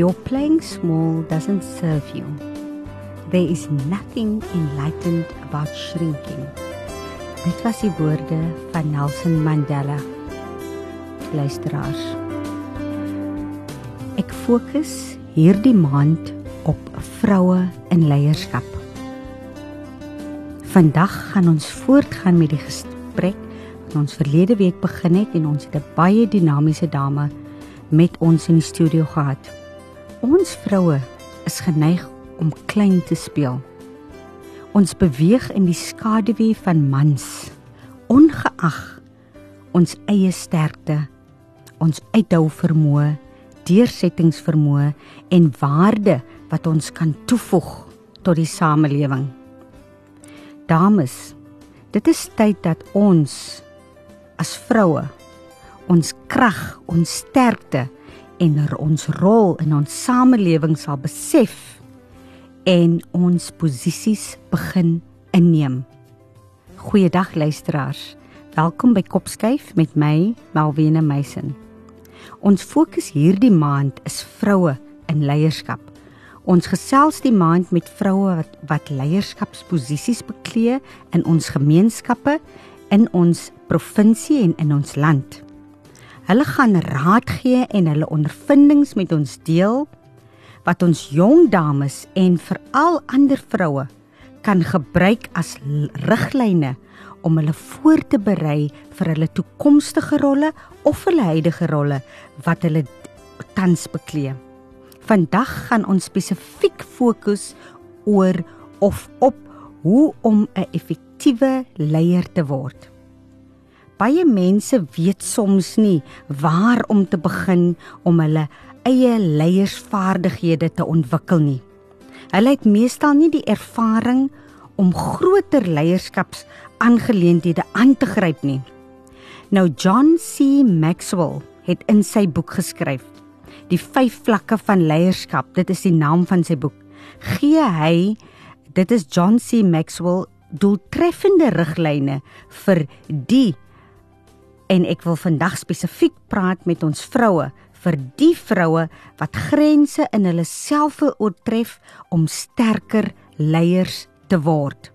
Your playing small doesn't serve you. There is nothing enlightened about shrinking. Dit was die woorde van Nelson Mandela. Luisteraars. Ek fokus hierdie maand op vroue in leierskap. Vandag gaan ons voortgaan met die gesprek wat ons verlede week begin het en ons het 'n baie dinamiese dame met ons in die studio gehad. Ons vroue is geneig om klein te speel. Ons beweeg in die skaduwee van mans, ongeag ons eie sterkte, ons uithou vermoë, deursettingsvermoë en waarde wat ons kan toevoeg tot die samelewing. Dames, dit is tyd dat ons as vroue ons krag, ons sterkte en ons rol in ons samelewing sal besef en ons posisies begin inneem. Goeiedag luisteraars. Welkom by Kopskyf met my Malwena Meisen. Ons fokus hierdie maand is vroue in leierskap. Ons gesels die maand met vroue wat wat leierskapsposisies beklee in ons gemeenskappe, in ons provinsie en in ons land. Hulle gaan raad gee en hulle ondervindings met ons deel wat ons jong dames en veral ander vroue kan gebruik as riglyne om hulle voor te berei vir hulle toekomstige rolle of hulle huidige rolle wat hulle tans beklee. Vandag gaan ons spesifiek fokus oor of op hoe om 'n effektiewe leier te word. Baie mense weet soms nie waar om te begin om hulle eie leiersvaardighede te ontwikkel nie. Hulle het meestal nie die ervaring om groter leierskaps aangeleenthede aan te gryp nie. Nou John C Maxwell het in sy boek geskryf die vyf vlakke van leierskap. Dit is die naam van sy boek. Gee hy dit is John C Maxwell doeltreffende riglyne vir die en ek wil vandag spesifiek praat met ons vroue vir die vroue wat grense in hulle self oortref om sterker leiers te word.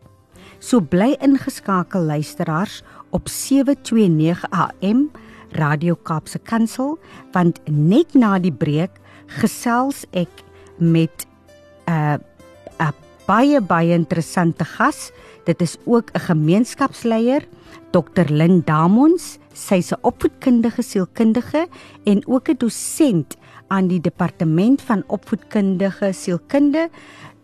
So bly ingeskakel luisteraars op 729 AM Radio Kaapse Kansel want net na die breek gesels ek met 'n uh, 'n baie baie interessante gas. Dit is ook 'n gemeenskapsleier, Dr. Lynn Damons. Sy's 'n opvoedkundige sielkundige en ook 'n dosent aan die departement van opvoedkundige sielkunde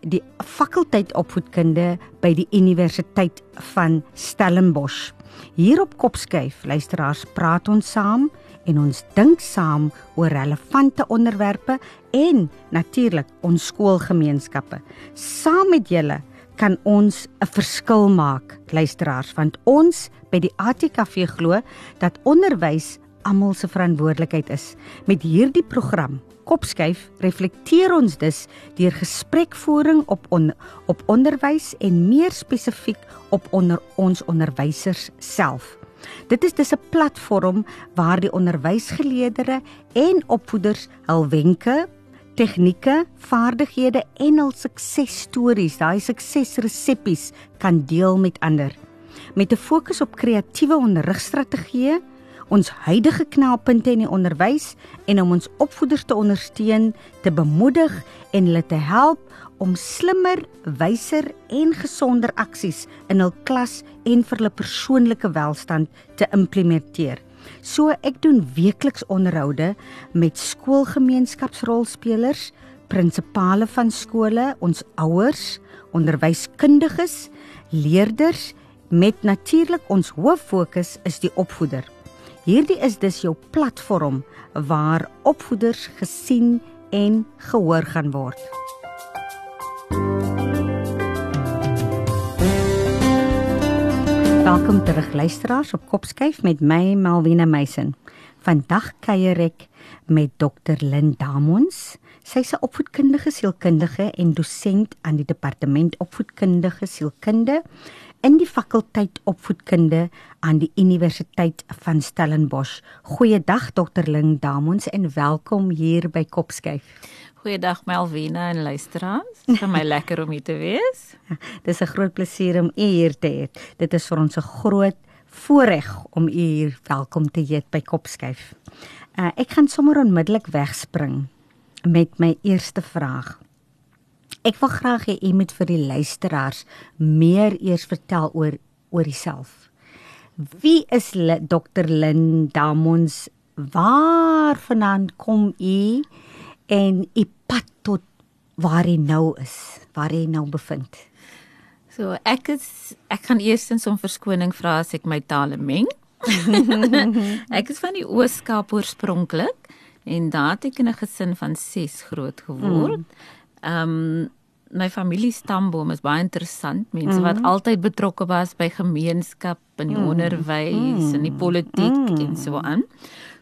die fakulteit opvoedkunde by die Universiteit van Stellenbosch. Hier op Kopskyf, luisteraars, praat ons saam en ons dink saam oor relevante onderwerpe en natuurlik ons skoolgemeenskappe. Saam met julle kan ons 'n verskil maak, luisteraars, want ons by die ATKV glo dat onderwys almal se verantwoordelikheid is. Met hierdie program Kopskyf reflekteer ons dus deur gesprekvoering op on, op onderwys en meer spesifiek op onder ons onderwysers self. Dit is dus 'n platform waar die onderwysgeleerders en opvoeders hul wenke, tegnieke, vaardighede en hul suksesstories, daai suksesresepies kan deel met ander. Met 'n fokus op kreatiewe onderrigstrategieë ons huidige knelpunte in die onderwys en om ons opvoeders te ondersteun, te bemoedig en hulle te help om slimmer, wyser en gesonder aksies in hul klas en vir hulle persoonlike welstand te implementeer. So ek doen weekliks onderhoude met skoolgemeenskapsrolspelers, prinsipale van skole, ons ouers, onderwyskundiges, leerders met natuurlik ons hoof fokus is die opvoeder. Hierdie is dus jou platform waar opvoeders gesien en gehoor gaan word. Welkom terug luisteraars op Kopskyf met my Malwena Meisen. Vandag kuier ek met Dr. Lynn Damons. Sy's 'n opvoedkundige sielkundige en dosent aan die departement opvoedkundige sielkunde in die fakulteit opvoedkunde aan die Universiteit van Stellenbosch. Goeiedag Dr. Ling Damons en welkom hier by Kopskyf. Goeiedag Melvina en luisteraars. Dit is vir my lekker om hier te wees. Ja, dis 'n groot plesier om u hier te hê. Dit is vir ons 'n groot voorreg om u hier welkom te heet by Kopskyf. Uh, ek gaan sommer onmiddellik wegspring met my eerste vraag. Ek wil graag hê u moet vir die luisteraars meer eers vertel oor oor jouself. Wie is Dr. Linda Mons? Waar vandaan kom u en u pad tot waar u nou is, waar u nou bevind? So ek is ek gaan eerstens om verskoning vra as ek my tale meng. ek is van die Oos-Kaap oorspronklik en daar het ek in 'n gesin van 6 groot geword. Mm. Ehm um, my familie stamboom is baie interessant. Mense mm. wat mhm. altyd betrokke was by gemeenskap en die mm. onderwys mm. en die politiek mm. en so aan.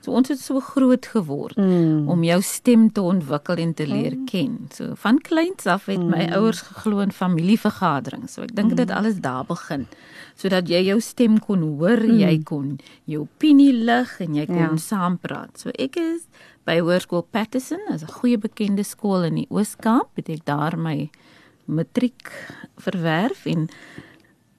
So ons het so groot geword mm. om jou stem te ontwikkel en te leer mm. ken. So van kleins af het my mm. ouers geglo in familievergaderings. So ek dink mm. dit alles daar begin sodat jy jou stem kon hoor, mm. jy kon jou opinie lig en jy kon ja. saampraat. So ek is by Hoërskool Patterson, is 'n goeie bekende skool in die Oos-Kaap, het ek daar my matriek verwerf en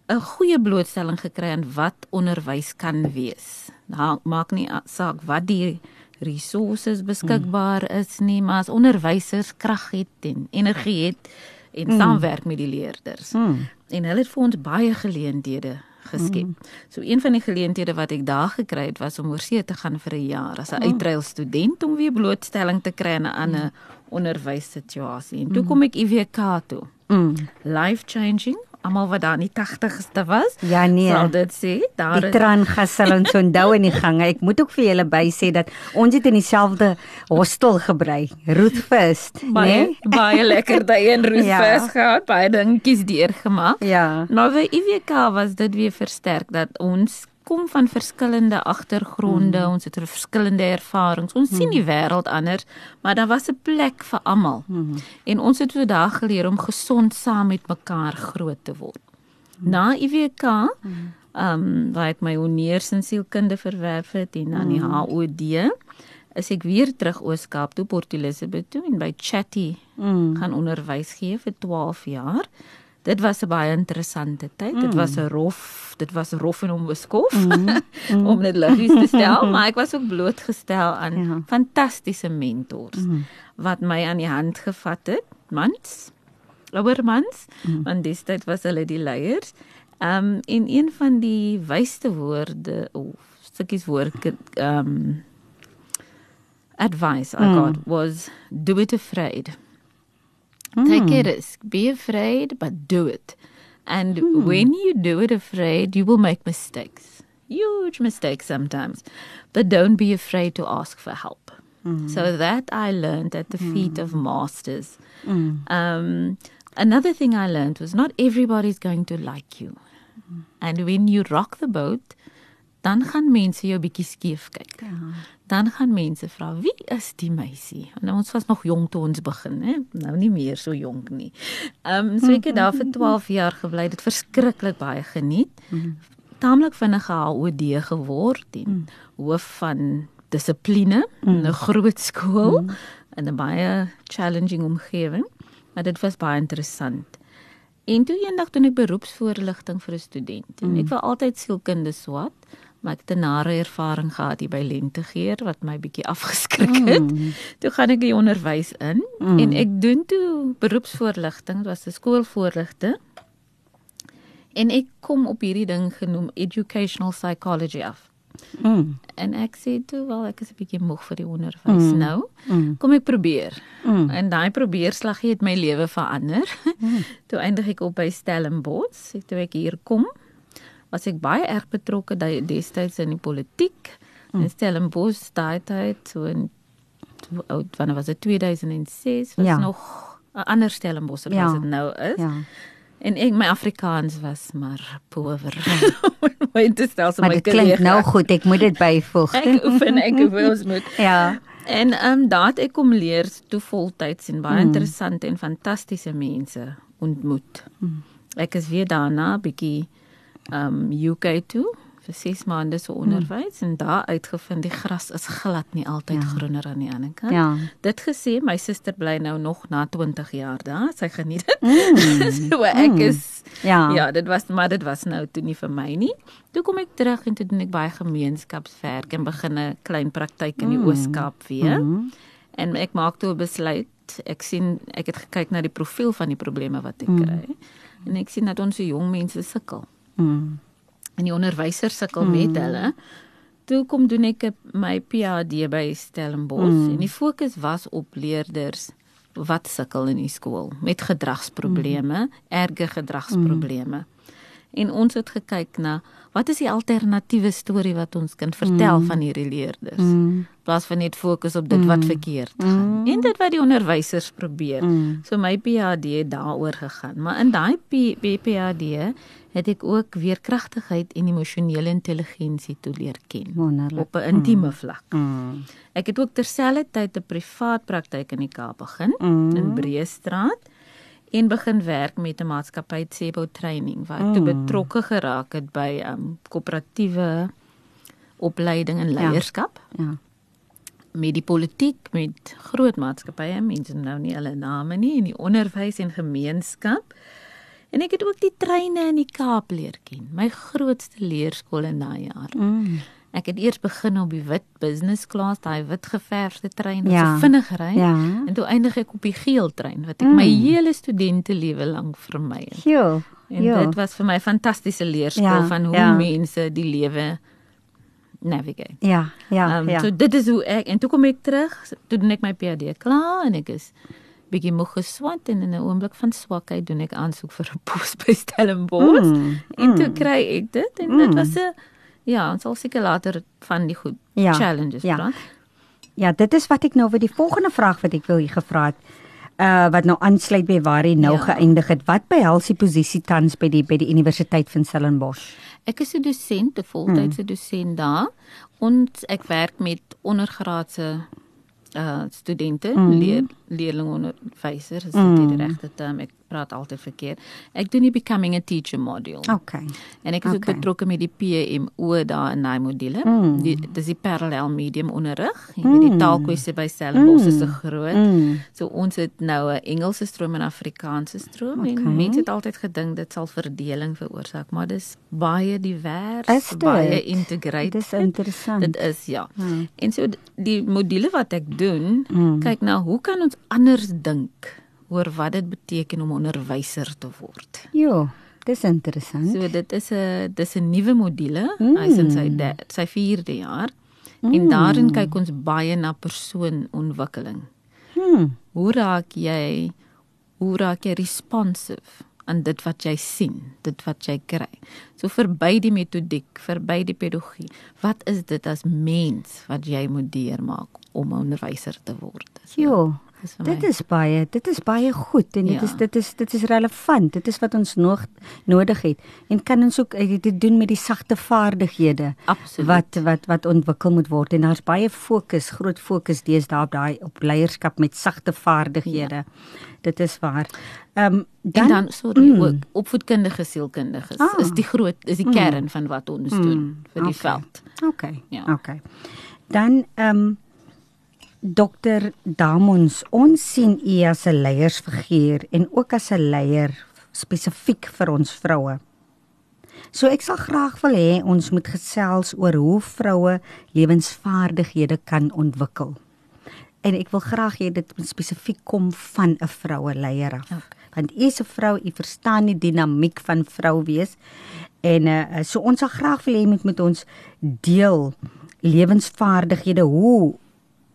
'n goeie blootstelling gekry aan wat onderwys kan wees. Nou maak nie saak wat die resources beskikbaar is nie, maar as onderwysers krag het en energie het en mm. saamwerk met die leerders. Mm. En hulle het vir ons baie geleenthede geskep. Mm. So een van die geleenthede wat ek daar gekry het was om oorsee te gaan vir 'n jaar as 'n mm. uitreil student om weer blootstelling te kry aan 'n ander mm. onderwyssituasie. En toe mm. kom ek IWK toe. Mm. Life changing almal wat daar in die 80ste was. Ja nee. Sal dit sê daar die tran gasel ons onthou in die gange. Ek moet ook vir julle by sê dat ons het in dieselfde hostel gebrei. Ruth First, baie, nee. Baie lekker daai in Ruth ja. Gehad. Baie dingetjies deurgemaak. Ja. Maar vir IWK was dit weer versterk dat ons kom van verskillende agtergronde, mm. ons het verskillende ervarings. Ons mm. sien die wêreld anders, maar daar was 'n plek vir almal. Mm. En ons het vandag geleer om gesond saam met mekaar groot te word. Mm. Na IWK, mm. ehm um, waar ek my honeurs in sielkunde verwerf het en aan die HOD, is ek weer terug Oos-Kaap toe Port Elizabeth toe en by Chatty mm. gaan onderwys gee vir 12 jaar dit was 'n baie interessante tyd. Mm. Dit was 'n rof, dit was rof en onbeskof mm. mm. om dit liggies te stel, maar ek was ook blootgestel aan ja. fantastiese mentors mm. wat my aan die hand gevat het, mans, ouer mans, mm. want dis dit was hulle die leiers. Um en een van die wysste woorde of stukkies woord um advice I mm. got was do it afraid. Mm. Take a risk. Be afraid, but do it. And mm. when you do it afraid, you will make mistakes. Huge mistakes sometimes. But don't be afraid to ask for help. Mm. So that I learned at the feet of hmm. masters. Hmm. Um, another thing I learned was not everybody's going to like you. Hmm. And when you rock the boat, dan gaan mense jou bietjie skeef kyk. Ja. Dan gaan mense vra, "Wie is die meisie?" Nou ons was nog jonk toe ons begin, hè. Nou nie meer so jonk nie. Ehm um, so ek het daar vir 12 jaar gebly, dit verskriklik baie geniet. Taamlik vinnig HOD geword en hoof van dissipline in 'n groot skool in 'n baie challenging omgewing, maar dit was baie interessant. En toe eendag toe ek beroepsvoorligting vir 'n student en ek wou altyd sielkunde swat maar ek het 'n nare ervaring gehad hier by Lentegeer wat my bietjie afgeskrik het. Mm. Toe gaan ek die onderwys in mm. en ek doen toe beroepsvoorligting, dit was 'n skoolvoorligte. En ek kom op hierdie ding genoem educational psychology af. Mm. En ek sê toe wel ek is 'n bietjie moeg vir die onderwys mm. nou. Mm. Kom ek probeer. Mm. En daai probeerslag het my lewe verander. Mm. toe eindig ek op by Stellenbosch, toe ek hier kom was ek baie erg betrokke destyds in die politiek. Mm. In Stellenbosch daai tyd so in wanneer was dit 2006 was ja. nog 'n ander Stellenbosch as ja. dit nou is. Ja. En ek my Afrikaans was maar power. Ja. my dit stel so my dit klink nou goed, ek moet dit byvoeg. ek oefen ek wil ons moet. ja. En ehm um, daat ek kom leer toe voltyds en baie mm. interessante en fantastiese mense ontmoet. Mm. Ek is weer daarna bietjie um UK toe vir 6 maande se onderwys en daar uitgevind die gras is glad nie altyd Ja. groener aan die ander kant. Ja. Dit gesê, my suster bly nou nog na 20 jaar daar. Sy geniet dit. Mm. so ek is Ja. ja, dit was maar dit was nou toe nie vir my nie. Toe kom ek terug en toe doen ek baie gemeenskapswerk en begin 'n klein praktyk in die Mm. Oos-Kaap weer. Mhm. En ek maak toe 'n besluit. Ek sien ek het gekyk na die profiel van die probleme wat ek Mm. kry. En ek sien dat ons jong mense sukkel Mm. En die onderwysers sukkel mm. met hulle. Toe kom doen ek my PhD by Stellenbosch mm. en die fokus was op leerders wat sukkel in die skool met gedragsprobleme, mm. erge gedragsprobleme. Mm. En ons het gekyk na wat is die alternatiewe storie wat ons kan vertel mm. van hierdie leerders. Mm. Plaas van net fokus op dit wat verkeerd gaan en dit wat die onderwysers probeer. Mm. So my PhD het daaroor gegaan, maar in daai PhD het ek ook weerkragtigheid en emosionele intelligensie toe leer ken Wonderlik. op 'n intieme vlak. Mm. Ek het ook terselfdertyd 'n privaat praktyk in die Kaap begin Mm. in Breestraat en begin werk met 'n maatskappy Tsebo Training waar ek toe Mm. betrokke geraak het by um koöperatiewe opleiding en leierskap Ja. met die politiek, met groot maatskappye, mense nou nie hulle name nie en die onderwys en gemeenskap. En ek het ook die treine in die Kaap leer ken. My grootste leerskool in daai jaar. Mm. Ek het eers begin op die wit business class, daai wit geverfde trein wat Ja. so vinnig ry. Ja. En toe eindig ek op die geel trein wat ek my hele studente lewe lank vermy het. Jo. En Jo. dit was vir my fantastiese leerskool Ja, van hoe ja. mense die lewe navigate. Ja, ja, Um, ja. So dit is hoe ek en toe kom ek terug, toe doen ek my PhD klaar en ek is bietjie moeg geswat en in 'n oomblik van swakheid doen ek aansoek vir 'n pos by Stellenbosch. Mm, En toe kry ek dit en dit was 'n ja, ons sal seker later van die goed Ja, challenges ja. praat. Ja, dit is wat ek nou vir die volgende vraag wat ek wil hier gevra het. Uh wat nou aansluit by waar jy nou Ja. geëindig het. Wat behels die posisie tans by die by die Universiteit van Stellenbosch? Ek is 'n dosent, 'n voltydse dosent daar. Ons ek werk met ondergraadse uh studente, mm. leer leerlingonderwysers, is dit die regte term? Ek praat altyd verkeerd. Ek doen die becoming a teacher module. Okay. En ek is ook Okay. betrokke met die PMO daar in daai module. Mm. Die dis die parallel medium onderrig. Jy weet die taalkwessie by Stellenbosch is 'n groot. Mm. So ons het nou 'n Engelse stroom en Afrikaanse stroom Okay. en mense het altyd gedink dit sal verdeling veroorsaak, maar dis baie divers, Is baie integrated. Dit is interessant. Dit is ja. Hmm. En so die module wat ek doen, Hmm. kyk na hoe kan ons anders dink oor wat dit beteken om onderwyser te word. Jo, dis interessant. So dit is 'n dis 'n nuwe module. Mm. Hy's in sy de, sy 4de jaar. En daarin kyk ons baie na persoonontwikkeling. Hmm. Hoe raak jy hoe raak jy responsive aan dit wat jy sien, dit wat jy kry. So verby die metodiek, verby die pedagogie. Wat is dit as mens wat jy moet deurmaak om 'n onderwyser te word? So, Jo. Dis vir Dit my- is baie, dit is baie goed en dit Ja. is dit is dit is relevant. Dit is wat ons nog nodig het. En kan ons ook eh, dit doen met die sagte vaardighede Absoluut. wat wat wat ontwikkel moet word en daar's baie fokus, groot fokus deesdae op daai op leierskap met sagte vaardighede. Ja. Dit is waar. Ehm um, Dan, en dan sorry mm. ook opvoedkundige sielkundiges Ah. is die groot is die kern van wat ons mm. doen vir die okay. veld. Okay. Ja. Okay. Dan ehm um, Dokter Damons, ons sien u as 'n leiersfiguur en ook as 'n leier spesifiek vir ons vroue. So ek sal graag wil hê ons moet gesels oor hoe vroue lewensvaardighede kan ontwikkel. En ek wil graag hê dit moet spesifiek kom van 'n vroue leier af. Okay. Want u is 'n vrou, u verstaan die dinamiek van vrou wees. En uh, so ons sal graag wil hê moet met ons deel lewensvaardighede hoe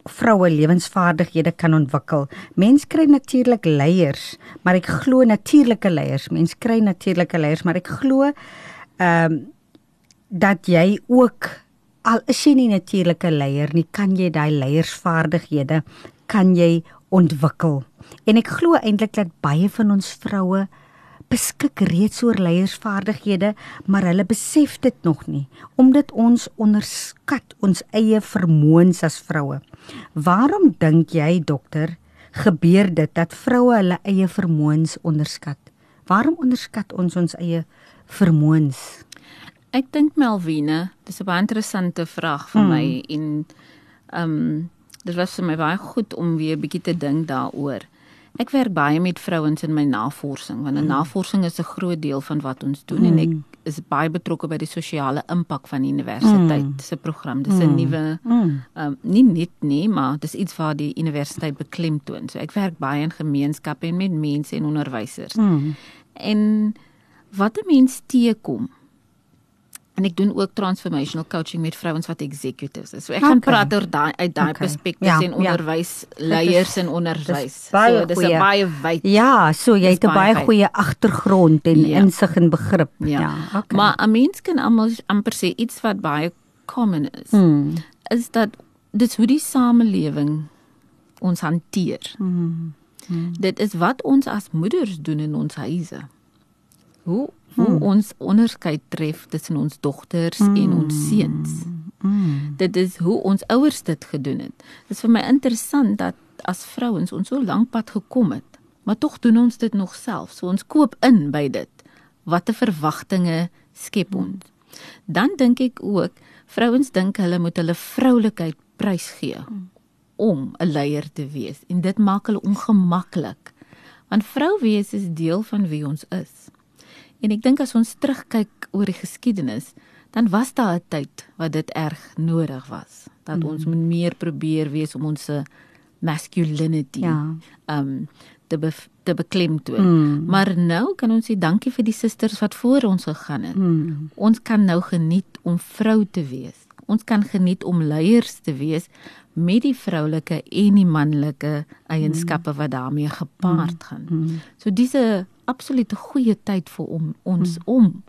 vroue lewensvaardighede kan ontwikkel. Mens kry natuurlik leiers, maar ek glo natuurlike leiers. Mens kry natuurlike leiers, maar ek glo ehm um, dat jy ook al is jy nie natuurlike leier nie, kan jy daai leiersvaardighede kan jy ontwikkel. En ek glo eintlik dat baie van ons vroue beskik reeds oor leiersvaardighede, maar hulle besef dit nog nie, omdat ons onderskat ons eie vermoëns as vroue. Waarom dink jy dokter gebeur dit dat vroue hulle eie vermoëns onderskat? Waarom onderskat ons ons eie vermoëns? Ek dink Melvine, dis 'n baie interessante vraag vir Mm. my en ehm um, dit was vir my baie goed om weer 'n bietjie te dink daaroor. Ek werk baie met vrouens in my navorsing want 'n Mm. navorsing is 'n groot deel van wat ons doen en ek is baie betrokke by die sosiale impak van die universiteit Mm. se program. Dis 'n nuwe Mm. ehm um, nie net nie, maar dis iets waar die universiteit beklemtoon. So ek werk baie in gemeenskappe en met mense en onderwysers. Mm. En wat 'n mens teekom. En ek doen ook transformational coaching met vrouens wat executives is. So ek gaan Okay. praat oor daai uit daai Okay. perspektief Ja, en ja. onderwysleiers en onderwys. baie So dis 'n baie wyd. Ja, so jy Dis het 'n baie baie goeie agtergrond en Ja. insig en begrip. Ja. okay. Maar 'n mens kan almal amper sê iets wat baie common is. mm. Is dat dit hoe die samelewing ons hanteer. Mm. Dit is wat ons as moeders doen in ons huise. Hoe hoe Hmm. ons onderskeid tref tussen ons dogters mm. en ons seuns. Mm. Dit is hoe ons ouers dit gedoen het. Dit is vir my interessant dat as vrouens ons so lank pad gekom het, maar tog doen ons dit nog self. So ons koop in by dit. Watter verwagtinge skep ons? Dan dink ek ook vrouens dink hulle moet hulle vroulikheid prysgee om 'n leier te wees en dit maak hulle ongemaklik. Want vrou wees is deel van wie ons is. En ek dink as ons terugkyk oor die geskiedenis, dan was daar 'n tyd wat dit erg nodig was dat ons moet meer probeer wees om ons masculinity Ja. um te be, te beklemtoon. Mm. Maar nou kan ons sê dankie vir die susters wat voor ons gegaan het. Mm. Ons kan nou geniet om vrou te wees. Ons kan geniet om leiers te wees met die vroulike en die manlike eienskappe wat daarmee gepaard gaan. Mm. So dis 'n absolute goeie tyd vir om ons om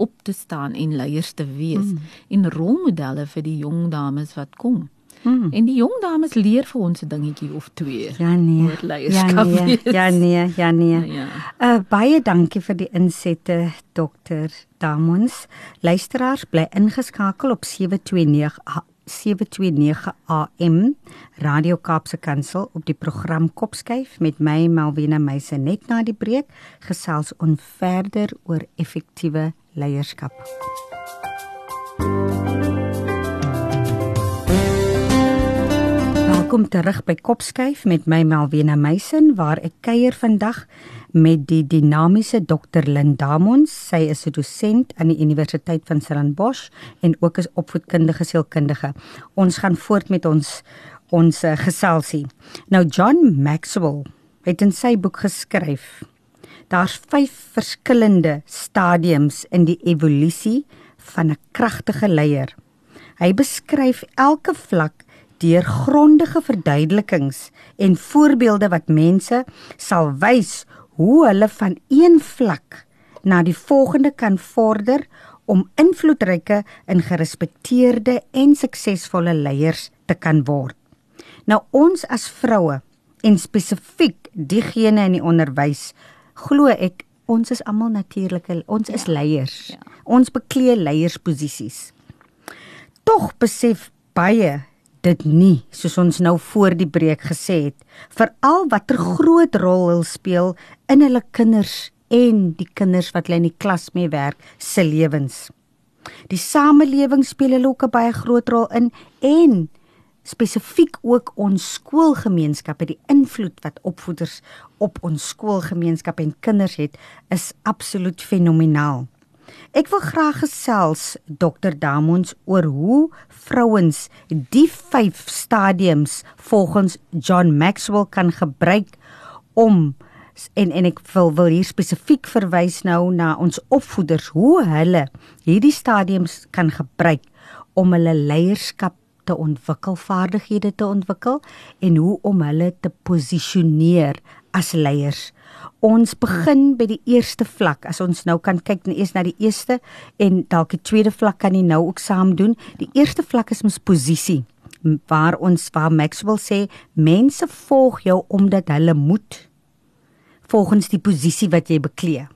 op te staan en leiers te wees en rolmodelle vir die jong dames wat kom. Mm. En die jong dames leer vir ons 'n dingetjie of twee. Ja nee. Oor leierskap ja, nee. wees. ja nee, ja nee. Ja. Uh baie dankie vir die insette dokter Damons. Luisteraars bly ingeskakel op 729 A- 729 AM Radio Kaapse Kansel op die program Kopskyf met my Malvina Meise net na die breek gesels ons verder oor effektiewe leierskap. Welkom terug by Kopskyf met my Malvina Meisen waar ek kuier vandag met die dinamiese Dr. Lindamons. Sy is 'n dosent aan die Universiteit van Stellenbosch en ook as opvoedkundige sielkundige. Ons gaan voort met ons ons uh, geselsie. Nou John Maxwell het in sy boek geskryf Daar's 5 verskillende stadiums in die evolusie van 'n kragtige leier. Hy beskryf elke vlak deur grondige verduidelikings en voorbeelde wat mense sal wys hoe hulle van een vlak na die volgende kan vorder om invloedryke en gerespekteerde en suksesvolle leiers te kan word. Nou ons as vroue en spesifiek diegene in die onderwys glo ek ons is almal natuurlike ons is leiers. Ja. Ons beklee leiersposisies. Tog besef baie dit nie soos ons nou voor die breek gesê het veral watter groot rol hulle speel in hulle kinders en die kinders wat hulle in die klas mee werk se lewens. Die samelewing speel hulle ook 'n baie groot rol in en spesifiek ook ons skoolgemeenskappe die invloed wat opvoeders op ons skoolgemeenskap en kinders het is absoluut fenomenaal. Ek wil graag gesels Dr Damons oor hoe vrouens die 5 stadiums volgens John Maxwell kan gebruik om en en ek wil wil hier spesifiek verwys nou na ons opvoeders hoe hulle hierdie stadiums kan gebruik om hulle leierskap te ontwikkel, vaardighede te ontwikkel en hoe om hulle te posisioneer as leiers. Ons begin by die eerste vlak. As ons nou kan kyk net eers na die eerste en dalk die tweede vlak kan jy nou ook saam doen. Die eerste vlak is ons posisie waar ons waar Maxwell sê mense volg jou omdat hulle moet volgens die posisie wat jy beklee.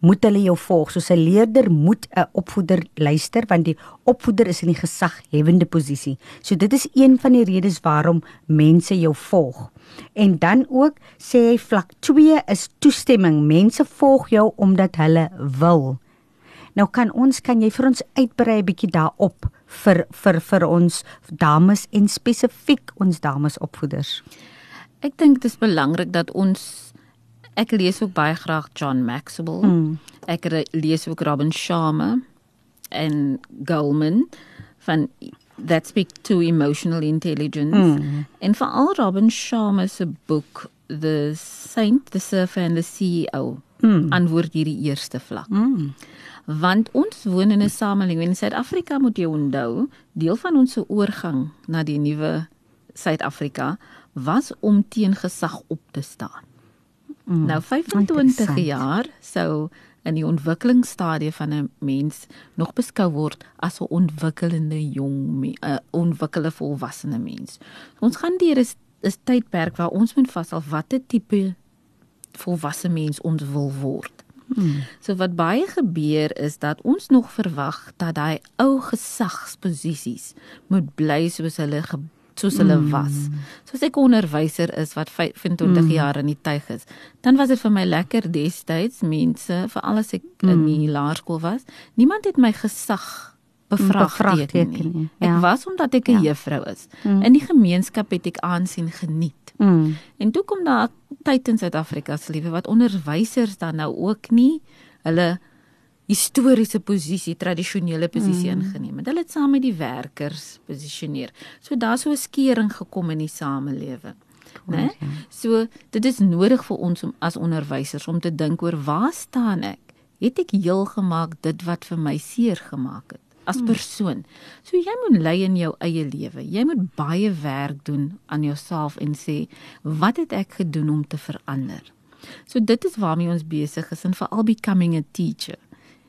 Moet hulle jou volg. Soos 'n leerder moet 'n opvoeder luister want die opvoeder is in die gesaghewende posisie. So dit is een van die redes waarom mense jou volg. En dan ook sê hy vlak 2 is toestemming. Mense volg jou omdat hulle wil. Nou kan ons kan jy vir ons uitbrei 'n bietjie daarop vir vir vir ons dames en spesifiek ons dames opvoeders. Ek dink dit is belangrik dat ons ek lees ook baie graag John Maxwell. Mm. Ek lees ook Robin Sharma en Goldman van that speak to emotional intelligence. Mm. En veral Robin Sharma se boek The Saint, the Surfer and the CEO mm. antwoord hierdie eerste vlak. Mm want ons woon in 'n samelewing in Suid-Afrika moet jy onthou deel van ons oorgang na die nuwe Suid-Afrika was om teen gesag op te staan. Mm, nou 25 jaar sou in die ontwikkelingsstadie van 'n mens nog beskou word as 'n ontwikkelende jong 'n uh, ontwikkelde volwassene mens. Ons gaan deur 'n tydperk waar ons moet vashou watter tipe volwasse mens ons wil word. Hmm. So wat baie gebeur is dat ons nog verwag dat daai ou gesagsposisies moet bly soos hulle soos hulle hmm. was. Soos ek onderwyser is wat 25 hmm. jaar in die tuig is, dan was dit vir my lekker destyds mense, veral as ek hmm. in die laerskool was, niemand het my gesag bevraagteken nie. Ja. Ek was omdat ek 'n ja. juffrou is. Hmm. In die gemeenskap het ek aansien geniet. Hmm. En toe kom daar tyd in Suid-Afrika se lewe wat onderwysers dan nou ook nie hulle historiese posisie, tradisionele posisie mm. ingeneem het. Hulle het saam met die werkers posisioneer. So daar's so 'n skering gekom in die samelewing. Né? Ja. So dit is nodig vir ons om as onderwysers om te dink oor waar staan ek? Het ek heel gemaak dit wat vir my seer gemaak het? as hmm. persoon. So jy moet lei in jou eie lewe. Jy moet baie werk doen aan jouself en sê wat het ek gedoen om te verander? So dit is waarmee ons besig is en veral becoming a teacher.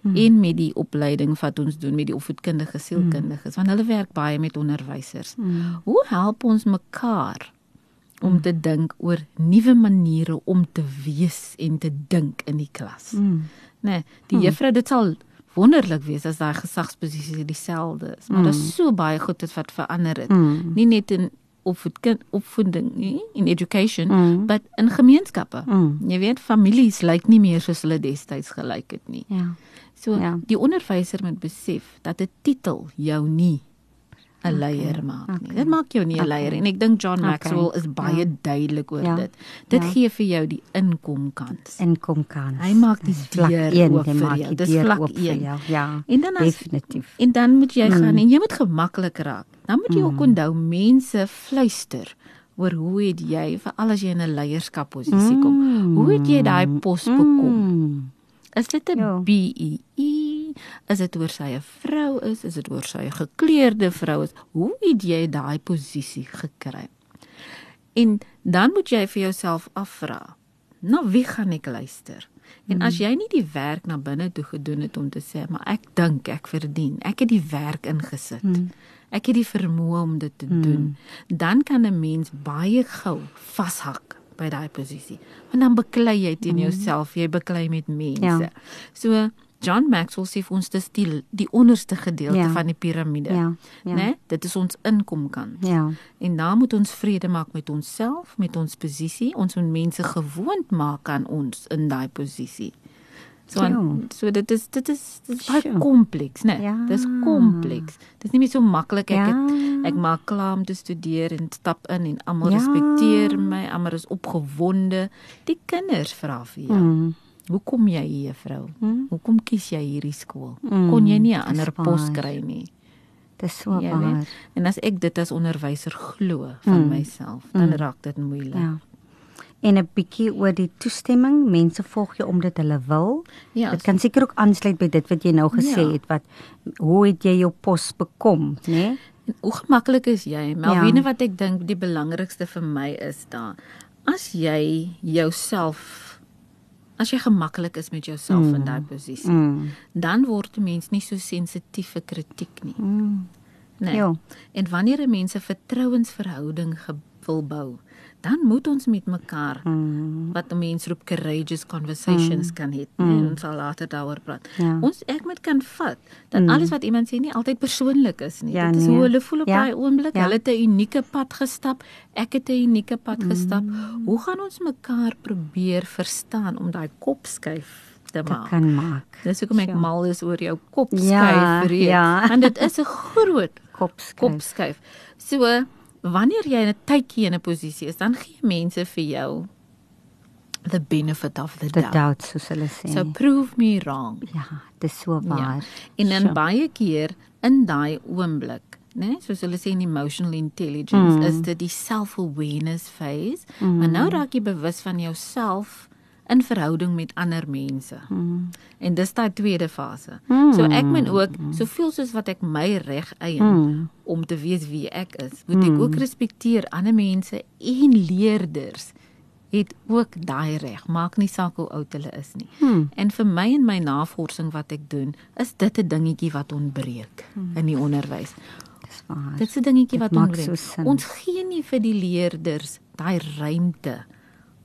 Hmm. En met die opleiding wat ons doen met die opvoedkundige sielkundiges, hmm. want hulle werk baie met onderwysers. Hmm. Hoe help ons mekaar om hmm. te dink oor nuwe maniere om te wees en te dink in die klas? Hmm. Nee, die hmm. juffrou dit sal wonderlik wees as daai gesagsposisies dieselfde is. Maar mm. daar's so baie goed wat verander het. Mm. Nie net in opvoeding opvoeding nie in education, mm. but in gemeenskappe. Mm. Jy weet families lyk nie meer soos hulle destyds gelyk het nie. Ja. So ja. die onderwyser moet besef dat 'n titel jou nie 'n leier okay, maak nie. Okay. Dit maak jou nie 'n okay. leier en ek dink John Maxwell okay. is baie ja. duidelik oor ja. dit. Dit ja. gee vir jou die inkomkans. Inkomkans. Hy maak die deur oop vir jou. Dis vlak 1. Ja. En dan as, definitief. En dan moet jy mm. gaan en jy moet gemaklik raak. Dan moet jy mm. ook onthou mense fluister oor hoe het jy vir al as jy in 'n leierskapposisie mm. kom. Hoe het jy daai pos bekom? Mm. Is dit 'n BEE? Is dit oor sy 'n vrou is? Is dit oor sy 'n gekleurde vrou is? Hoe het jy daai posisie gekry? En dan moet jy vir jouself afvra, na wie gaan ek luister? En as hmm. jy nie die werk na binne toe gedoen het om te sê, maar ek dink ek verdien. Ek het die werk ingesit. Hmm. Ek het die vermoë om dit te hmm. doen. Dan kan 'n mens baie gou vashak by daai posisie. Want dan beklei jy teen mm. jouself, jy beklei met mense. Ja. So John Maxwell sê vir ons dis die die onderste gedeelte ja. van die piramide. Ja. ja. Né? Dit is ons inkomkant. Ja. En dan moet ons vrede maak met onsself, met ons posisie. Ons moet mense gewoond maak aan ons in daai posisie. So an, so dit is dit is dit is baie kompleks, né? Ja. Dis kompleks. Dit is nie meer so maklik ek ja. het, ek maak klaar om te studeer en stap in en almal ja. respekteer my, almal is opgewonde. Die kinders vra vir jou. Mm. Hoekom jy hier, vrou? Mm. Hoekom kies jy hierdie skool? Mm. Kon jy nie 'n ander pos kry nie? Dis so waar. En as ek dit as onderwyser glo van mm. myself, dan mm. raak dit moeilik. Ja en 'n bietjie oor die toestemming. Mense volg jou omdat hulle wil. Ja, dit kan seker ook aansluit by dit wat jy nou gesê ja. het wat hoe het jy jou pos bekom, né? Nee? Hoe gemaklik is jy? Melvine ja. wat ek dink die belangrikste vir my is da. As jy jouself as jy gemaklik is met jouself mm. in daai posisie, mm. dan word 'n mens nie so sensitief vir kritiek nie. Mm. Nee. Ja. En wanneer 'n mens 'n vertrouensverhouding wil bou, dan moet ons met mekaar Mm. wat 'n mens roep courageous conversations kan hê. Mm. Ons sal later daaroor praat. Ja. Ons ek moet kan vat dat mm. alles wat iemand sê nie altyd persoonlik is nie. Ja, Dit is nee. hoe hulle voel op Ja. daai oomblik. Ja. Hulle het 'n unieke pad gestap. Ek het 'n unieke pad gestap. Mm. Hoe gaan ons mekaar probeer verstaan om daai kop skuif te Dit maak? kan maak. Dis hoekom ek Sure. mal is oor jou kop skuif Ja, reeks. ja. Want dit is 'n groot Kopskuif. kop skuif. So wanneer jy in 'n tydjie in 'n posisie is, dan gee mense vir jou the benefit of the The doubt. doubt soos hulle sê. So prove me wrong. ja, dis so waar. En dan Sure. baie keer in daai oomblik, né, nee, soos hulle sê in emotional intelligence, mm. is dit die self-awareness phase. Mm. Maar nou raak jy bewus van jouself in verhouding met ander mense. Mm. En dis daai tweede fase. Mm. So ek moet ook soveel soos wat ek my reg eien mm. om te weet wie ek is, moet ek ook respekteer ander mense en leerders het ook daai reg. Maak nie saak hoe oud hulle is nie. Hmm. En vir my en my navorsing wat ek doen, is dit 'n dingetjie wat ontbreek hmm. in die onderwys. Dis waar. Dit is 'n dingetjie wat ontbreek. so sin. Ons gee nie vir die leerders daai ruimte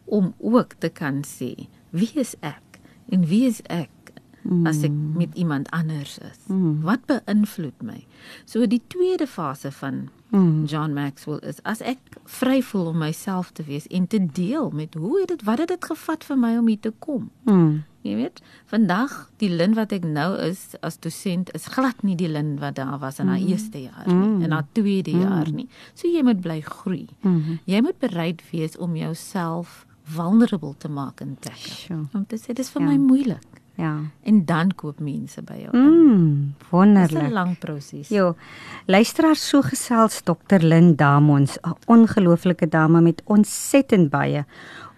om ook te kan sê wie is ek en wie is ek mm. as ek met iemand anders is. Mm. Wat beïnvloed my? So die tweede fase van mm. John Maxwell is as ek vry voel om myself te wees en te deel met hoe het dit wat het dit gevat vir my om hier te kom? Mm. Jy weet, vandag die lin wat ek nou is as dosent is glad nie die lin wat daar was in haar mm. eerste jaar nie, in haar tweede mm. jaar nie. So jy moet bly groei. Mm. Jy moet bereid wees om jouself vulnerable te maak in plekke. Sure. Om te sê dis vir Ja. my moeilik Ja. en dan koop mense by jou. Mm, Dis 'n wonderlik. lang proses. Jo, luisteraar so gesels Dr. Lynn Damons, 'n ongelooflike dame met ontsettend baie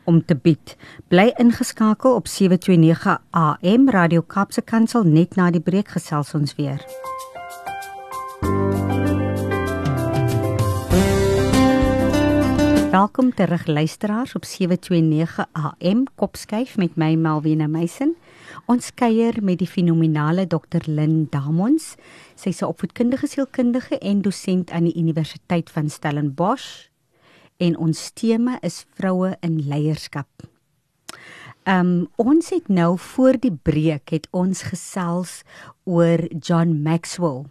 om te bied. Bly ingeskakel op 729 AM Radio Kaapse Kansel net na die breek gesels ons weer. Welkom terug luisteraars op 729 AM Kopskyf met my Malwena Meisen. Ons kuier met die fenominale Dr. Lynn Damons. Sy's 'n opvoedkundige sielkundige en dosent aan die Universiteit van Stellenbosch en ons tema is vroue in leierskap. Um ons het nou voor die breek het ons gesels oor John Maxwell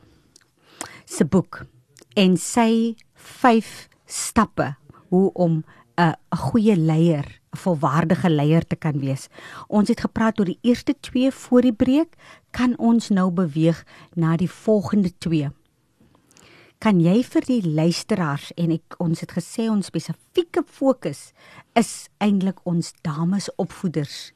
se boek en sy 5 stappe hoe om 'n 'n goeie leier, 'n volwaardige leier te kan wees. Ons het gepraat oor die eerste 2 voor die breek, kan ons nou beweeg na die volgende 2. Kan jy vir die luisteraars en ek ons het gesê ons spesifieke fokus is eintlik ons dames opvoeders.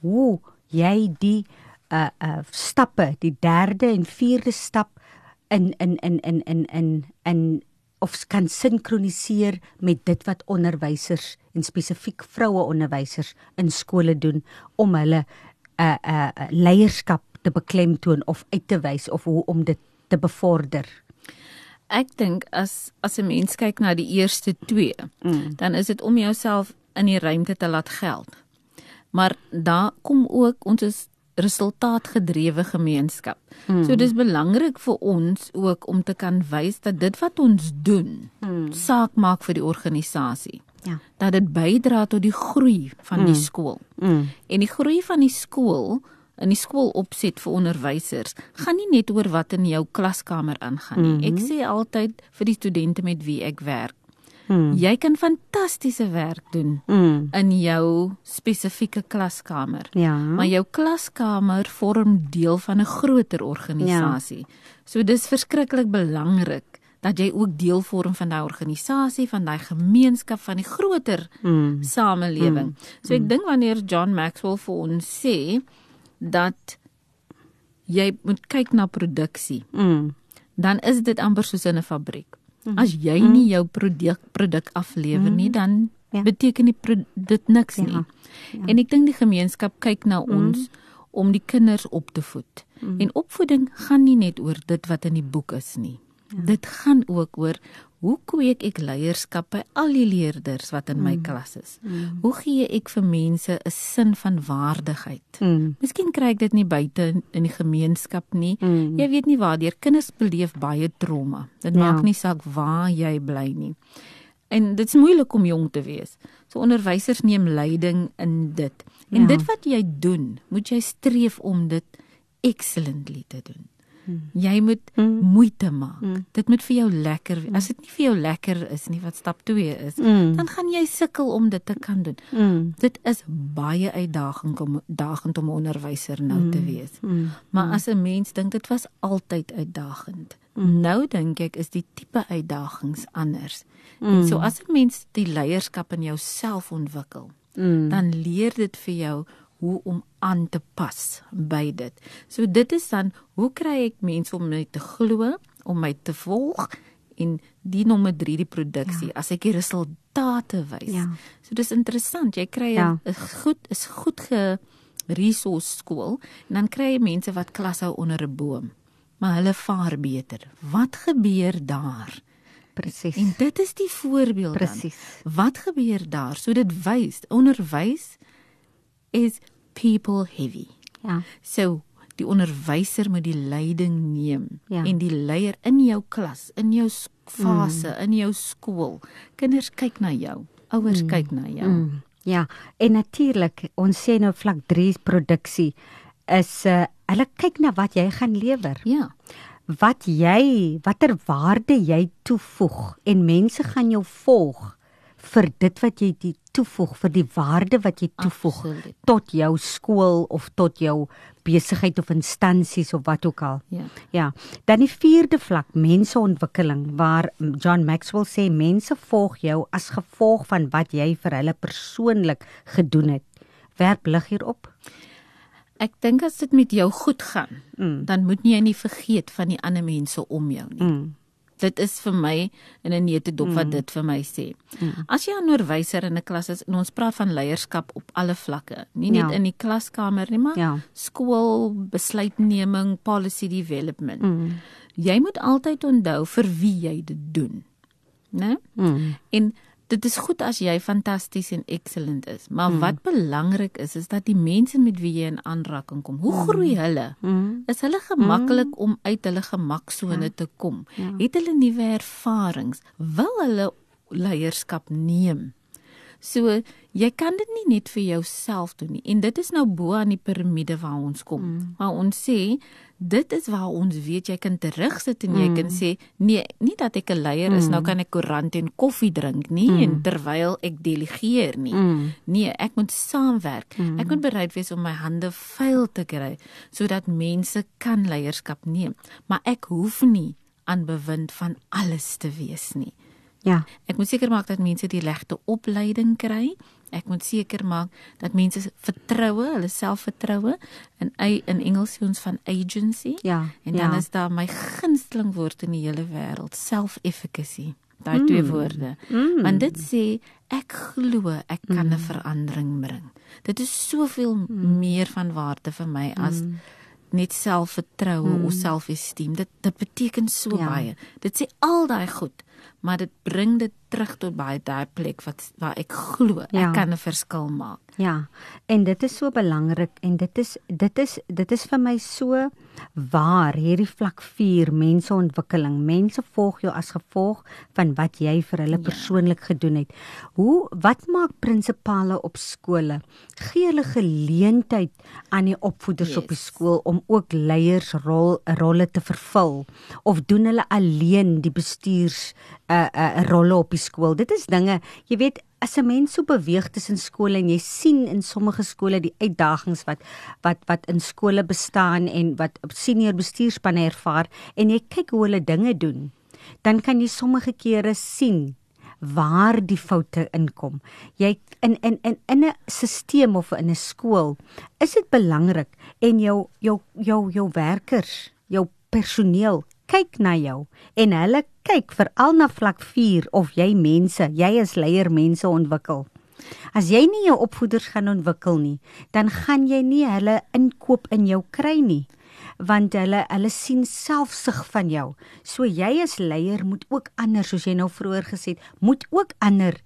Hoe jy die uh uh stappe, die derde en vierde stap in in in in in in in of kan sinkroniseer met dit wat onderwysers en spesifiek vroue onderwysers in skole doen om hulle 'n uh, 'n uh, leierskap te beklemtoon of uit te wys of hoe om dit te bevorder. Ek dink as as 'n mens kyk na die eerste 2, mm. dan is dit om jouself in die ruimte te laat geld. Maar daar kom ook ons is resultaatgedrewe gemeenskap. Mm. So dis belangrik vir ons ook om te kan wys dat dit wat ons doen mm. saak maak vir die organisasie. Ja. Dat dit bydra tot die groei van mm. die skool. Mm. En die groei van die skool in die skoolopset vir onderwysers gaan nie net oor wat in jou klaskamer aangaan nie. Mm -hmm. Ek sê altyd vir die studente met wie ek werk. Mm. Jy kan fantastiese werk doen Mm. in jou spesifieke klaskamer. Ja. Maar jou klaskamer vorm deel van 'n groter organisasie. Ja. So dis verskriklik belangrik dat jy ook deel vorm van daai organisasie, van daai gemeenskap, van die groter mm. samelewing. Mm. So ek mm. dink wanneer John Maxwell vir ons sê dat jy moet kyk na produksie, Mm. dan is dit amper soos in 'n fabriek. As jy nie jou produk produk aflewer nie, dan Ja. beteken die dit niks Ja. nie. En ek dink die gemeenskap kyk na ons om die kinders op te voed. En opvoeding gaan nie net oor dit wat in die boek is nie. Ja. Dit gaan ook oor hoe kweek ek leierskap by al die leerders wat in my klas is. Hoe gee ek vir mense 'n sin van waardigheid? Mm. Miskien kry ek dit nie buite in die gemeenskap nie. Mm. Jy weet nie waar deur kinders beleef baie trauma. Dit Ja. maak nie saak waar jy bly nie. En dit's moeilik om jong te wees. So onderwysers neem leiding in dit. En Ja. dit wat jy doen, moet jy streef om dit excellently te doen. Jy moet Mm. moeite maak. Mm. Dit moet vir jou lekker wees. As dit nie vir jou lekker is nie wat stap 2 is, Mm. dan gaan jy sukkel om dit te kan doen. Mm. Dit is baie uitdagend om dagend om 'n onderwyser nou te wees. Mm. Maar as 'n mens dink dit was altyd uitdagend. Nou dink ek is die tipe uitdagings anders. En so as 'n mens die leierskap in jouself ontwikkel, Mm. dan leer dit vir jou hoe om aan te pas by dit. So dit is dan hoe kry ek mense om my te glo, om my te volg en die nommer 3 die produksie ja. as ek die resultate wys. Ja. So dis interessant. Jy kry 'n Ja. goed is goed ge resource skool en dan kry jy mense wat klas hou onder 'n boom. Maar hulle vaar beter. Wat gebeur daar? Presies. En dit is die voorbeeld dan. Presies. Wat gebeur daar? So dit wys onderwys is people heavy. Ja. So die onderwyser moet die leiding neem Ja. en die leier in jou klas, in jou sk- fase, mm. in jou skool. Kinders kyk na jou, ouers mm. kyk na jou. Mm. Mm. Ja, en natuurlik, ons sê nou vlak 3 produksie is uh hulle kyk na wat jy gaan lewer. Ja. Wat jy, watter waarde jy toevoeg en mense gaan jou volg vir dit wat jy die toevoeg, vir die waarde wat jy toevoeg Absoluut. tot jou skool of tot jou besigheid of instansies of wat ook al. Ja. Ja, dan die vierde vlak, menseontwikkeling waar John Maxwell sê mense volg jou as gevolg van wat jy vir hulle persoonlik gedoen het. Werp lig hierop. Ek dink as dit met jou goed gaan, Mm. dan moet jy nie vergeet van die ander mense om jou nie. Mm. Dit is vir my in 'n neutedop mm. wat dit vir my sê. Mm. As jy 'n onderwyser in 'n klas is en ons praat van leierskap op alle vlakke, nie net Ja. in die klaskamer nie, maar Ja. skool, besluitneming, policy development. Mm. Jy moet altyd onthou vir wie jy dit doen. Né? Mm. En dit is goed as jy fantasties en excellent is, maar mm. wat belangrik is is dat die mense met wie jy in aanraking kom, hoe groei hulle? Mm. Is hulle gemaklik mm. om uit hulle gemaksone ja. te kom? Ja. Het hulle nuwe ervarings? Wil hulle leierskap neem? So jy kan dit nie net vir jouself doen nie. En dit is nou bo aan die piramide waar ons kom. Mm. Maar ons sê dit is waar ons weet jy kan terugsit en jy mm. kan sê nee, nie dat ek 'n leier is, mm. nou kan ek koerant en koffie drink nie mm. en terwyl ek delegeer nie. Mm. Nee, ek moet saamwerk. Mm. Ek moet bereid wees om my hande vuil te kry sodat mense kan leierskap neem. Maar ek hoef nie aan bewind van alles te wees nie. Ja. Ek moet seker maak dat mense die regte opleiding kry. Ek moet seker maak dat mense vertroue, hulle selfvertroue in in Engels sê ons van agency. Ja. En dan ja. is daar my gunsteling woord in die hele wêreld, self-efficacy. Daai mm. twee woorde. Mm. Want dit sê ek glo ek kan 'n mm. verandering bring. Dit is soveel mm. meer van waarde vir my as mm. net selfvertroue mm. of selfesteem. Dit dit beteken so ja. baie. Dit sê al daai goed, maar dit bring dit terug tot by daai plek wat waar ek glo Ja. ek kan 'n verskil maak. Ja, en dit is so belangrik en dit is dit is dit is vir my so waar hierdie vlak 4 menseontwikkeling. Mense volg jou as gevolg van wat jy vir hulle Ja. persoonlik gedoen het. Hoe wat maak prinsipale op skole? Gee hulle geleentheid aan die opvoeders yes. op die skool om ook leiersrol rolle te vervul of doen hulle alleen die bestuurs uh, uh rolle op die skool? Dit is dinge, jy weet, as 'n mens so beweeg tussen skole en jy sien in sommige skole die uitdagings wat wat wat in skole bestaan en wat senior bestuurspanne ervaar en jy kyk hoe hulle dinge doen, dan kan jy sommige kere sien waar die foute inkom. Jy in in in in 'n stelsel of in 'n skool is dit belangrik en jou jou jou jou werkers, jou personeel kyk na jou en hulle kyk veral na vlak 4 of jy mense, jy as leier mense ontwikkel. As jy nie jou opvoeders gaan ontwikkel nie, dan gaan jy nie hulle inkoop in jou kry nie want hulle hulle sien selfsug van jou. So jy as leier moet ook ander soos jy nou vroeër gesê het, moet ook ander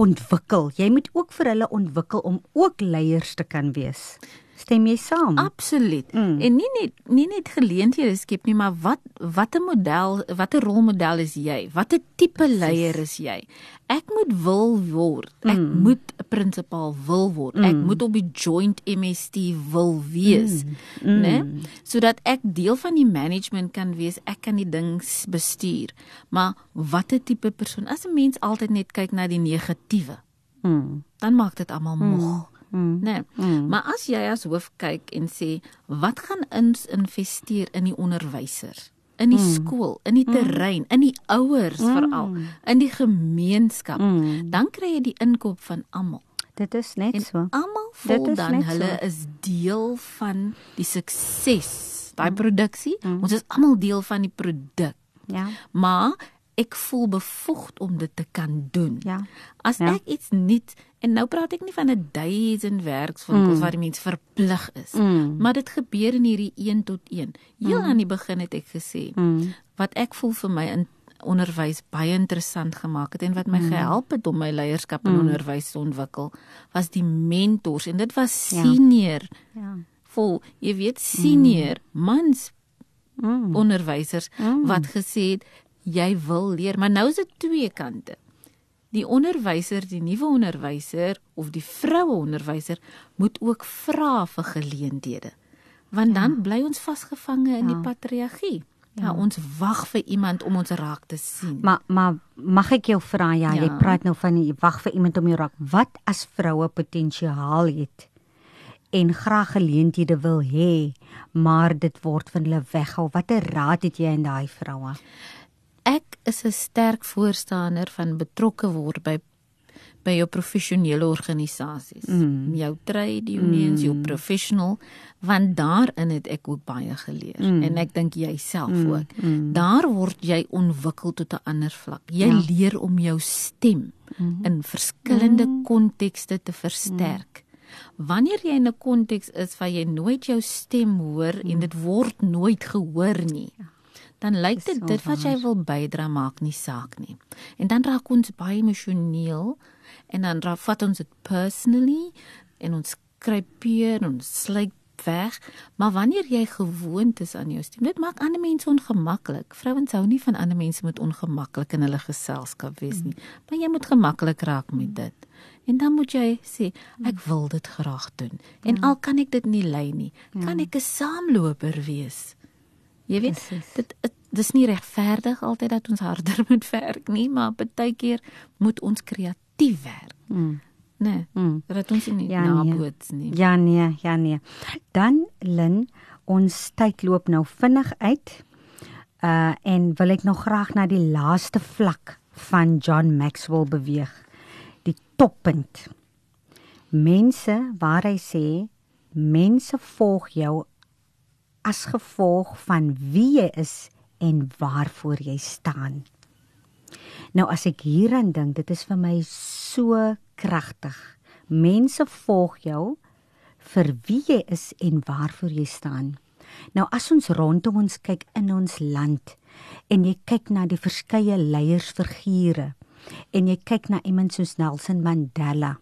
ontwikkel. Jy moet ook vir hulle ontwikkel om ook leiers te kan wees. Stem jy saam? Absoluut. Mm. En nie net nie net geleenthede skep nie, maar wat watter model, watter rolmodel is jy? Watter tipe leier is jy? Ek moet wil word. Ek Mm. moet 'n prinsipaal wil word. Ek moet op die joint MST wil wees, Mm. né? Sodat ek deel van die management kan wees. Ek kan die ding bestuur. Maar watter tipe persoon? As 'n mens altyd net kyk na die negatiewe, Mm. dan maak dit almal moeg. Mm. Nee. Mm. Maar as jy as hoof kyk en sê, wat gaan ons investeer in die onderwysers? In die skool, in die terrein, in die ouers veral, in die gemeenskap, Mm. dan kry jy die inkoop van almal. Dit is net En so. almal voel dan hulle so. is deel van die sukses, daai produksie. Ons is almal deel van die produk. Ja. Maar ek voel bevoegd om dit te kan doen. Ja. As Ja. ek iets nuut en nou praat ek nie van 'n duisend werkswinkels mm. waar die mens verplig is, Mm. maar dit gebeur in hierdie 1 tot 1. Heel aan die begin het ek gesê Mm. wat ek voel vir my in onderwys baie interessant gemaak het en wat my gehelp het om my leierskap in onderwys te ontwikkel, was die mentors en dit was Ja. senior Ja. vol, jy weet senior mans Mm. onderwysers wat gesê het jy wil leer, maar nou is dit twee kante. Die onderwyser, die nuwe onderwyser of die vroue onderwyser moet ook vra vir geleenthede. Want dan bly ons vasgevange in die Ja. patriargie. Ja, ons wag vir iemand om ons raak te sien. Maar maar mag ek jou vra ja, ja, jy Ja. praat nou van die wag vir iemand om jou raak. Wat as vroue potensiaal het en graag geleenthede wil hê, maar dit word van hulle weghou. Watter raad het jy aan daai vroue? Ek is 'n sterk voorstander van betrokke word by by jou professionele organisasies. Mm. Jou trade unions, mm. jou professional, want daarin het ek ook baie geleer mm. en ek dink jy self mm. ook. Mm. Daar word jy ontwikkel tot 'n ander vlak. Jy ja. leer om jou stem mm. in verskillende kontekste te versterk. Wanneer jy in 'n konteks is waar jy nooit jou stem hoor mm. en dit word nooit gehoor nie. Ja dan lyk dit so dit wat jy wil bydra maak nie saak nie. En dan raak ons baie emosioneel en dan raak vat ons dit personally en ons skrypeer en ons sluit weg. Maar wanneer jy gewoond is aan jou stem, dit maak ander mense ongemaklik. Vrouens hou nie van ander mense met ongemaklik in hulle geselskap wees nie, maar jy moet gemaklik raak met dit. En dan moet jy sê, ek wil dit graag doen. En al kan ek dit nie lei nie, kan ek 'n saamloper wees. Jy weet, Presies. dit dis nie regverdig altyd dat ons harder moet werk nie, maar baie keer moet ons kreatief werk. Mm. Nee, Mm. dat ons nie Ja, ja, nee. naboots nie. Ja nee, ja nee. Dan Lin, ons tyd loop nou vinnig uit. Uh en wil ek nog graag na die laaste vlak van John Maxwell beweeg. Die toppunt. Mense waar hy sê mense volg jou as gevolg van wie jy is en waarvoor jy staan. Nou as ek hieraan dink, dit is vir my so kragtig. Mense volg jou vir wie jy is en waarvoor jy staan. Nou as ons rondom ons kyk in ons land en jy kyk na die verskeie leiersfigure en jy kyk na iemand soos Nelson Mandela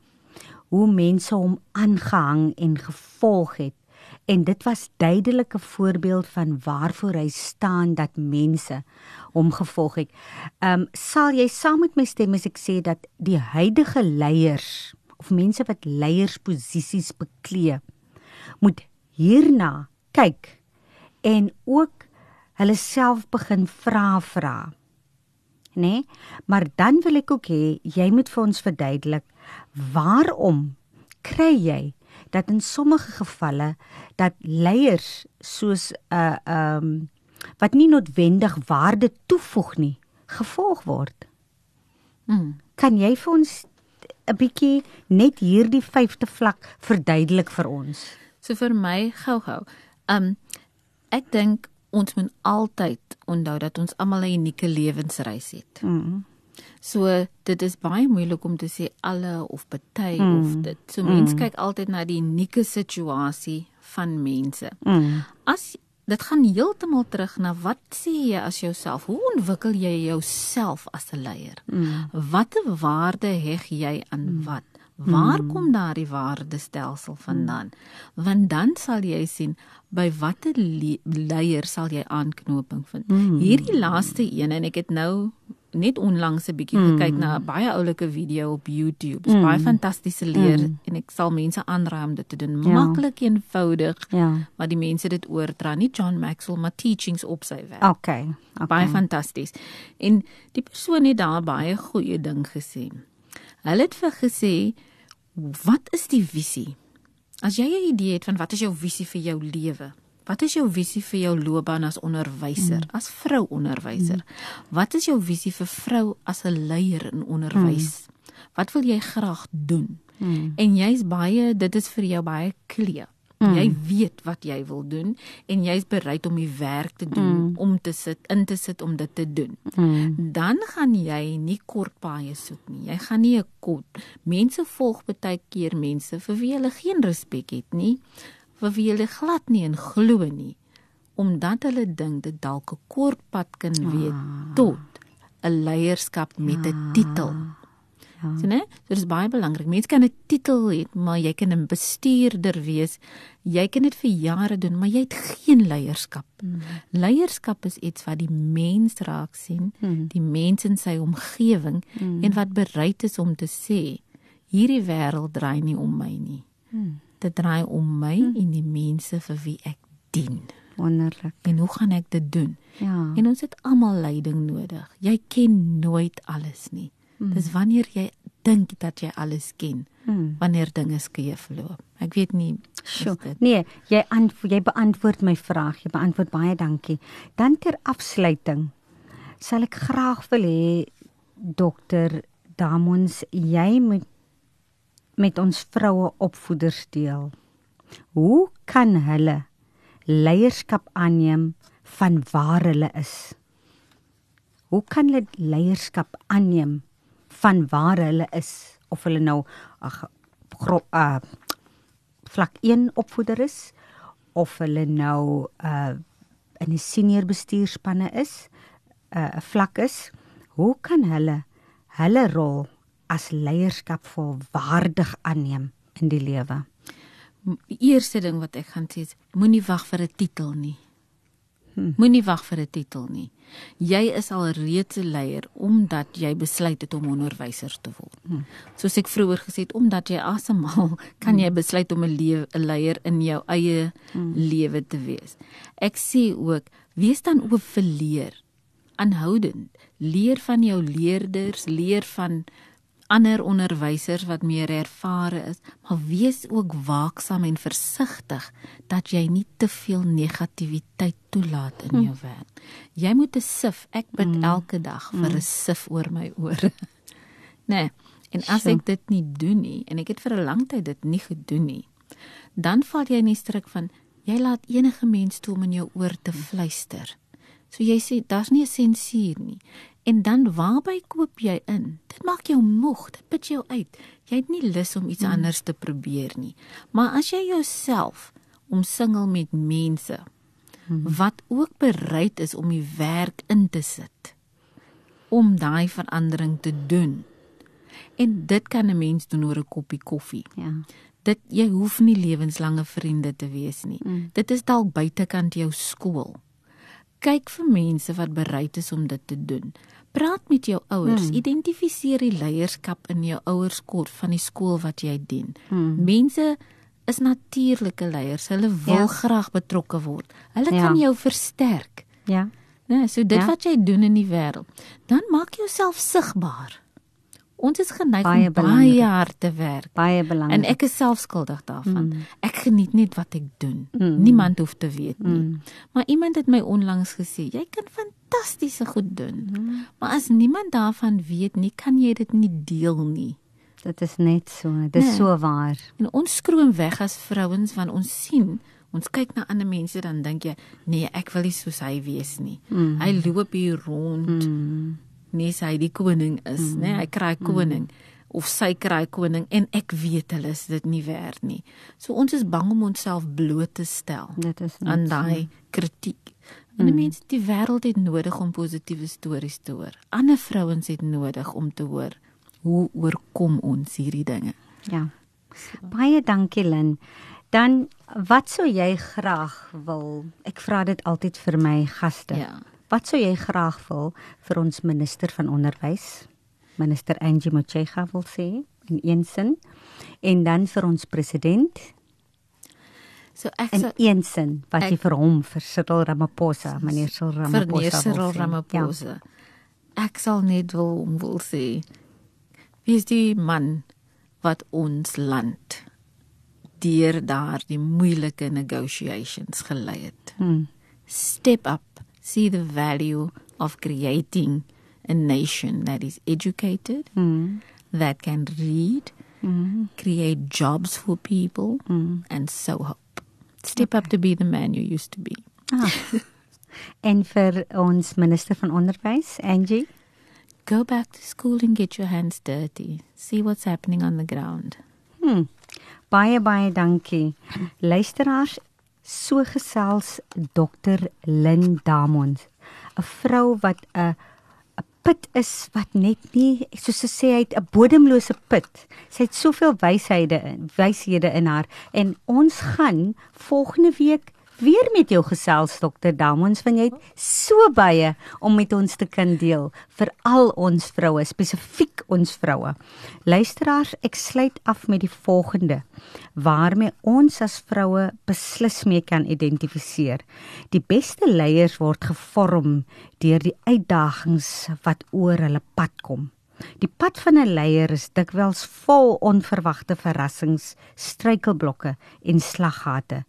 hoe mense hom aangehang en gevolg het en dit was duidelike voorbeeld van waarvoor hy staan dat mense hom gevolg het. Ehm um, sal jy saam met my stem as ek sê dat die huidige leiers of mense wat leiersposisies beklee moet hierna kyk en ook hulle self begin vra vra. Né? Nee? Maar dan wil ek ook hê jy moet vir ons verduidelik waarom kry jy dat in sommige gevalle dat leiers soos 'n uh, ehm um, wat nie noodwendig waarde toevoeg nie gevolg word. Mm. Kan jy vir ons 'n bietjie net hierdie vyfde vlak verduidelik vir ons? So vir my gou-gou. Um ek dink ons moet altyd onthou dat ons almal 'n unieke lewensreis het. Mm. So dit is baie moeilik om te sê alle of party mm. of dit. So mense mm. kyk altyd na die unieke situasie van mense. Mm. As dit gaan heeltemal terug na wat sê jy as jouself? Hoe ontwikkel jy jouself as 'n leier? Mm. Watter waarde heg jy aan mm. wat? Waar kom daardie waardestelsel vandaan? Want dan sal jy sien by watter le leier sal jy aanknoping vind. Hierdie laaste een en ek het nou net onlangs 'n bietjie mm. gekyk na 'n baie oulike video op YouTube. Dit's mm. baie fantastiese leer mm. en ek sal mense aanraai om dit te doen. Ja. Maklik eenvoudig. Ja. Maar die mense dit oordra, nie John Maxwell maar teachings op sy werk. Okay. okay. Baie fantasties. En die persoon het daar baie goeie ding gesê. Hulle het vir gesê wat is die visie? As jy 'n idee het van wat is jou visie vir jou lewe? Wat is jou visie vir jou loopbaan as onderwyser, mm. as vrou onderwyser? Mm. Wat is jou visie vir vrou as 'n leier in onderwys? Mm. Wat wil jy graag doen? Mm. En jy's baie dit is vir jou baie kleë. Mm. Jy weet wat jy wil doen en jy's bereid om die werk te doen mm. om te sit in te sit om dit te doen. Mm. Dan gaan jy nie kort paaie soek nie. Jy gaan nie 'n kort. Mense volg baie keer mense vir wie hulle geen respek het nie vir wie hulle glad nie en glo nie omdat hulle dink dit dalk 'n kort pad kan wees ah. tot 'n leierskap met 'n ja. titel. Ja. Sien jy? Dit is baie belangrik. Mense kan 'n titel hê, maar jy kan 'n bestuurder wees. Jy kan dit vir jare doen, maar jy het geen leierskap. Hmm. Leierskap is iets wat die mens raak sien, hmm. die mens in sy omgewing hmm. en wat bereid is om te sê hierdie wêreld draai nie om my nie. Hmm dit draai om my hmm. en die mense vir wie ek dien. Wonderlik. En hoe gaan ek dit doen? Ja. En ons het almal leiding nodig. Jy ken nooit alles nie. Hmm. Dis wanneer jy dink dat jy alles ken, hmm. wanneer dinge skeef loop. Ek weet nie. Sjoe. Nee, jy antwoord jy beantwoord my vraag. Jy beantwoord baie dankie. Dan ter afsluiting sal ek graag wil hê dokter Damons, jy moet met ons vroue opvoeders deel. Hoe kan hulle leierskap aanneem van waar hulle is? Hoe kan hulle leierskap aanneem van waar hulle is of hulle nou ag uh vlak 1 opvoeder is of hulle nou uh in 'n senior bestuurspanne is, 'n uh, vlak is, hoe kan hulle hulle rol as leierskap volwaardig aanneem in die lewe? Die eerste ding wat ek gaan sê is moenie wag vir 'n titel nie. Hmm. Moenie wag vir 'n titel nie. Jy is al reeds 'n leier omdat jy besluit het om onderwyser te word. Hmm. Soos ek vroeër gesê het, omdat jy asemhaal, kan jy besluit om 'n 'n leier in jou eie hmm. lewe te wees. Ek sê ook, wees dan oop vir leer. Aanhoudend leer van jou leerders, leer van ander onderwysers wat meer ervare is, maar wees ook waaksaam en versigtig dat jy nie te veel negativiteit toelaat in jou hm. werk. Jy moet 'n sif, ek bid hm. elke dag vir hm. 'n sif oor my ore. nee, en as ek dit nie doen nie en ek het vir 'n lang tyd dit nie gedoen nie, dan val jy in die struik van jy laat enige mens toe om in jou oor te fluister. So jy sê daar's nie 'n sensuur nie. En dan waarby koop jy in? Dit maak jou moeg, dit put jou uit. Jy het nie lus om iets hmm. anders te probeer nie. Maar as jy jouself omsingel met mense hmm. wat ook bereid is om die werk in te sit om daai verandering te doen. En dit kan 'n mens doen oor 'n koppie koffie. Ja. Dit jy hoef nie lewenslange vriende te wees nie. Mm. Dit is dalk buitekant jou skool kyk vir mense wat bereid is om dit te doen. Praat met jou ouers, hmm. identifiseer die leierskap in jou ouerskort van die skool wat jy dien. Hmm. Mense is natuurlike leiers. Hulle wil ja. graag betrokke word. Hulle ja. kan jou versterk. Ja. Nee, so dit ja. wat jy doen in die wêreld, dan maak jouself sigbaar. Ons is geneig baie om baie hard te werk. Baie belangrik. En ek is self skuldig daarvan. Mm. Ek geniet net wat ek doen. Mm. Niemand hoef te weet nie. Mm. Maar iemand het my onlangs gesê, jy kan fantastiese goed doen. Mm. Maar as niemand daarvan weet nie, kan jy dit nie deel nie. Dit is net so. Dit is nee. so waar. En ons skroom weg as vrouens van ons sien Ons kyk na ander mense dan dink jy, nee, ek wil nie soos hy wees nie. Mm. Hy loop hier rond. Mm nie sy die koning is mm. nê hy kry koning mm. of sy kry koning en ek weet hulle is dit nie werd nie so ons is bang om onsself bloot te stel dit is aan daai kritiek en mm. mense die wêreld het nodig om positiewe stories te hoor ander vrouens het nodig om te hoor hoe oorkom ons hierdie dinge Ja. Baie dankie Lin. Dan wat sou jy graag wil? Ek vra dit altyd vir my gaste. Ja. Wat sou jy graag wil vir ons minister van onderwys? Minister Angie Motshega wil sê in een sin en dan vir ons president So ek in sal een sin wat jy ek- vir hom vir Cyril Ramaphosa, meneer Cyril vir Ramaphosa wil Cyril sê. Ramaphosa. Ek sal net wil hom wil sê wie is die man wat ons land deur daardie moeilike negotiations gelei het. Ja. Hmm. Step up, see the value of creating a nation that is educated, Hmm. that can read, Hmm. create jobs for people, and so hope. Step up to be the man you used to be. Ah. en vir ons minister van onderwys, Angie. Go back to school and get your hands dirty. See what's happening on the ground. Hmm. Baie baie dankie. Luisteraars, so gesels Dr. Lynn Damond, 'n vrou wat 'n 'n put is wat net nie soos sy sê hy het 'n bodemlose put. Sy het soveel wyshede in wyshede in haar en ons gaan volgende week weer met jou gesels Dr. Damons want jy het so baie om met ons te kan deel vir al ons vroue spesifiek ons vroue. Luisteraars, ek sluit af met die volgende waarmee ons as vroue beslis mee kan identifiseer. Die beste leiers word gevorm deur die uitdagings wat oor hulle pad kom. Die pad van 'n leier is dikwels vol onverwagte verrassings, struikelblokke en slaggate.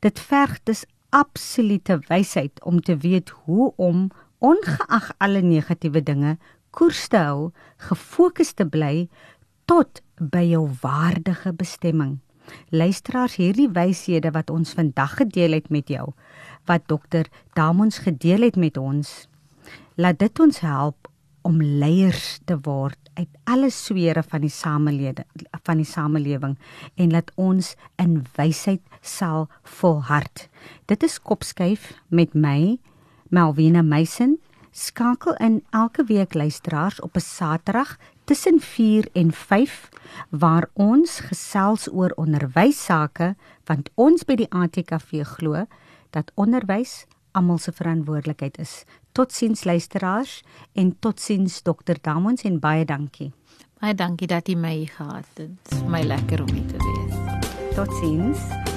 Dit verg dus absolute wysheid om te weet hoe om ongeag alle negatiewe dinge koers te hou, gefokus te bly tot by jou waardige bestemming. Luisteraars, hierdie wyshede wat ons vandag gedeel het met jou, wat dokter Damons gedeel het met ons, laat dit ons help om leiers te word uit alle sfere van die samelede van die samelewing en laat ons in wysheid sal volhard. Dit is kopskuif met my Melvina Meisen. Skakel in elke week luisteraars op 'n Saterdag tussen 4 en 5 waar ons gesels oor onderwys sake want ons by die ATKV glo dat onderwys almal se verantwoordelikheid is. Totsiens luisteraars en totsiens dokter Damons en baie dankie. Baie dankie dat jy my gehad het. Dit is vir my lekker om hier te wees. Totsiens.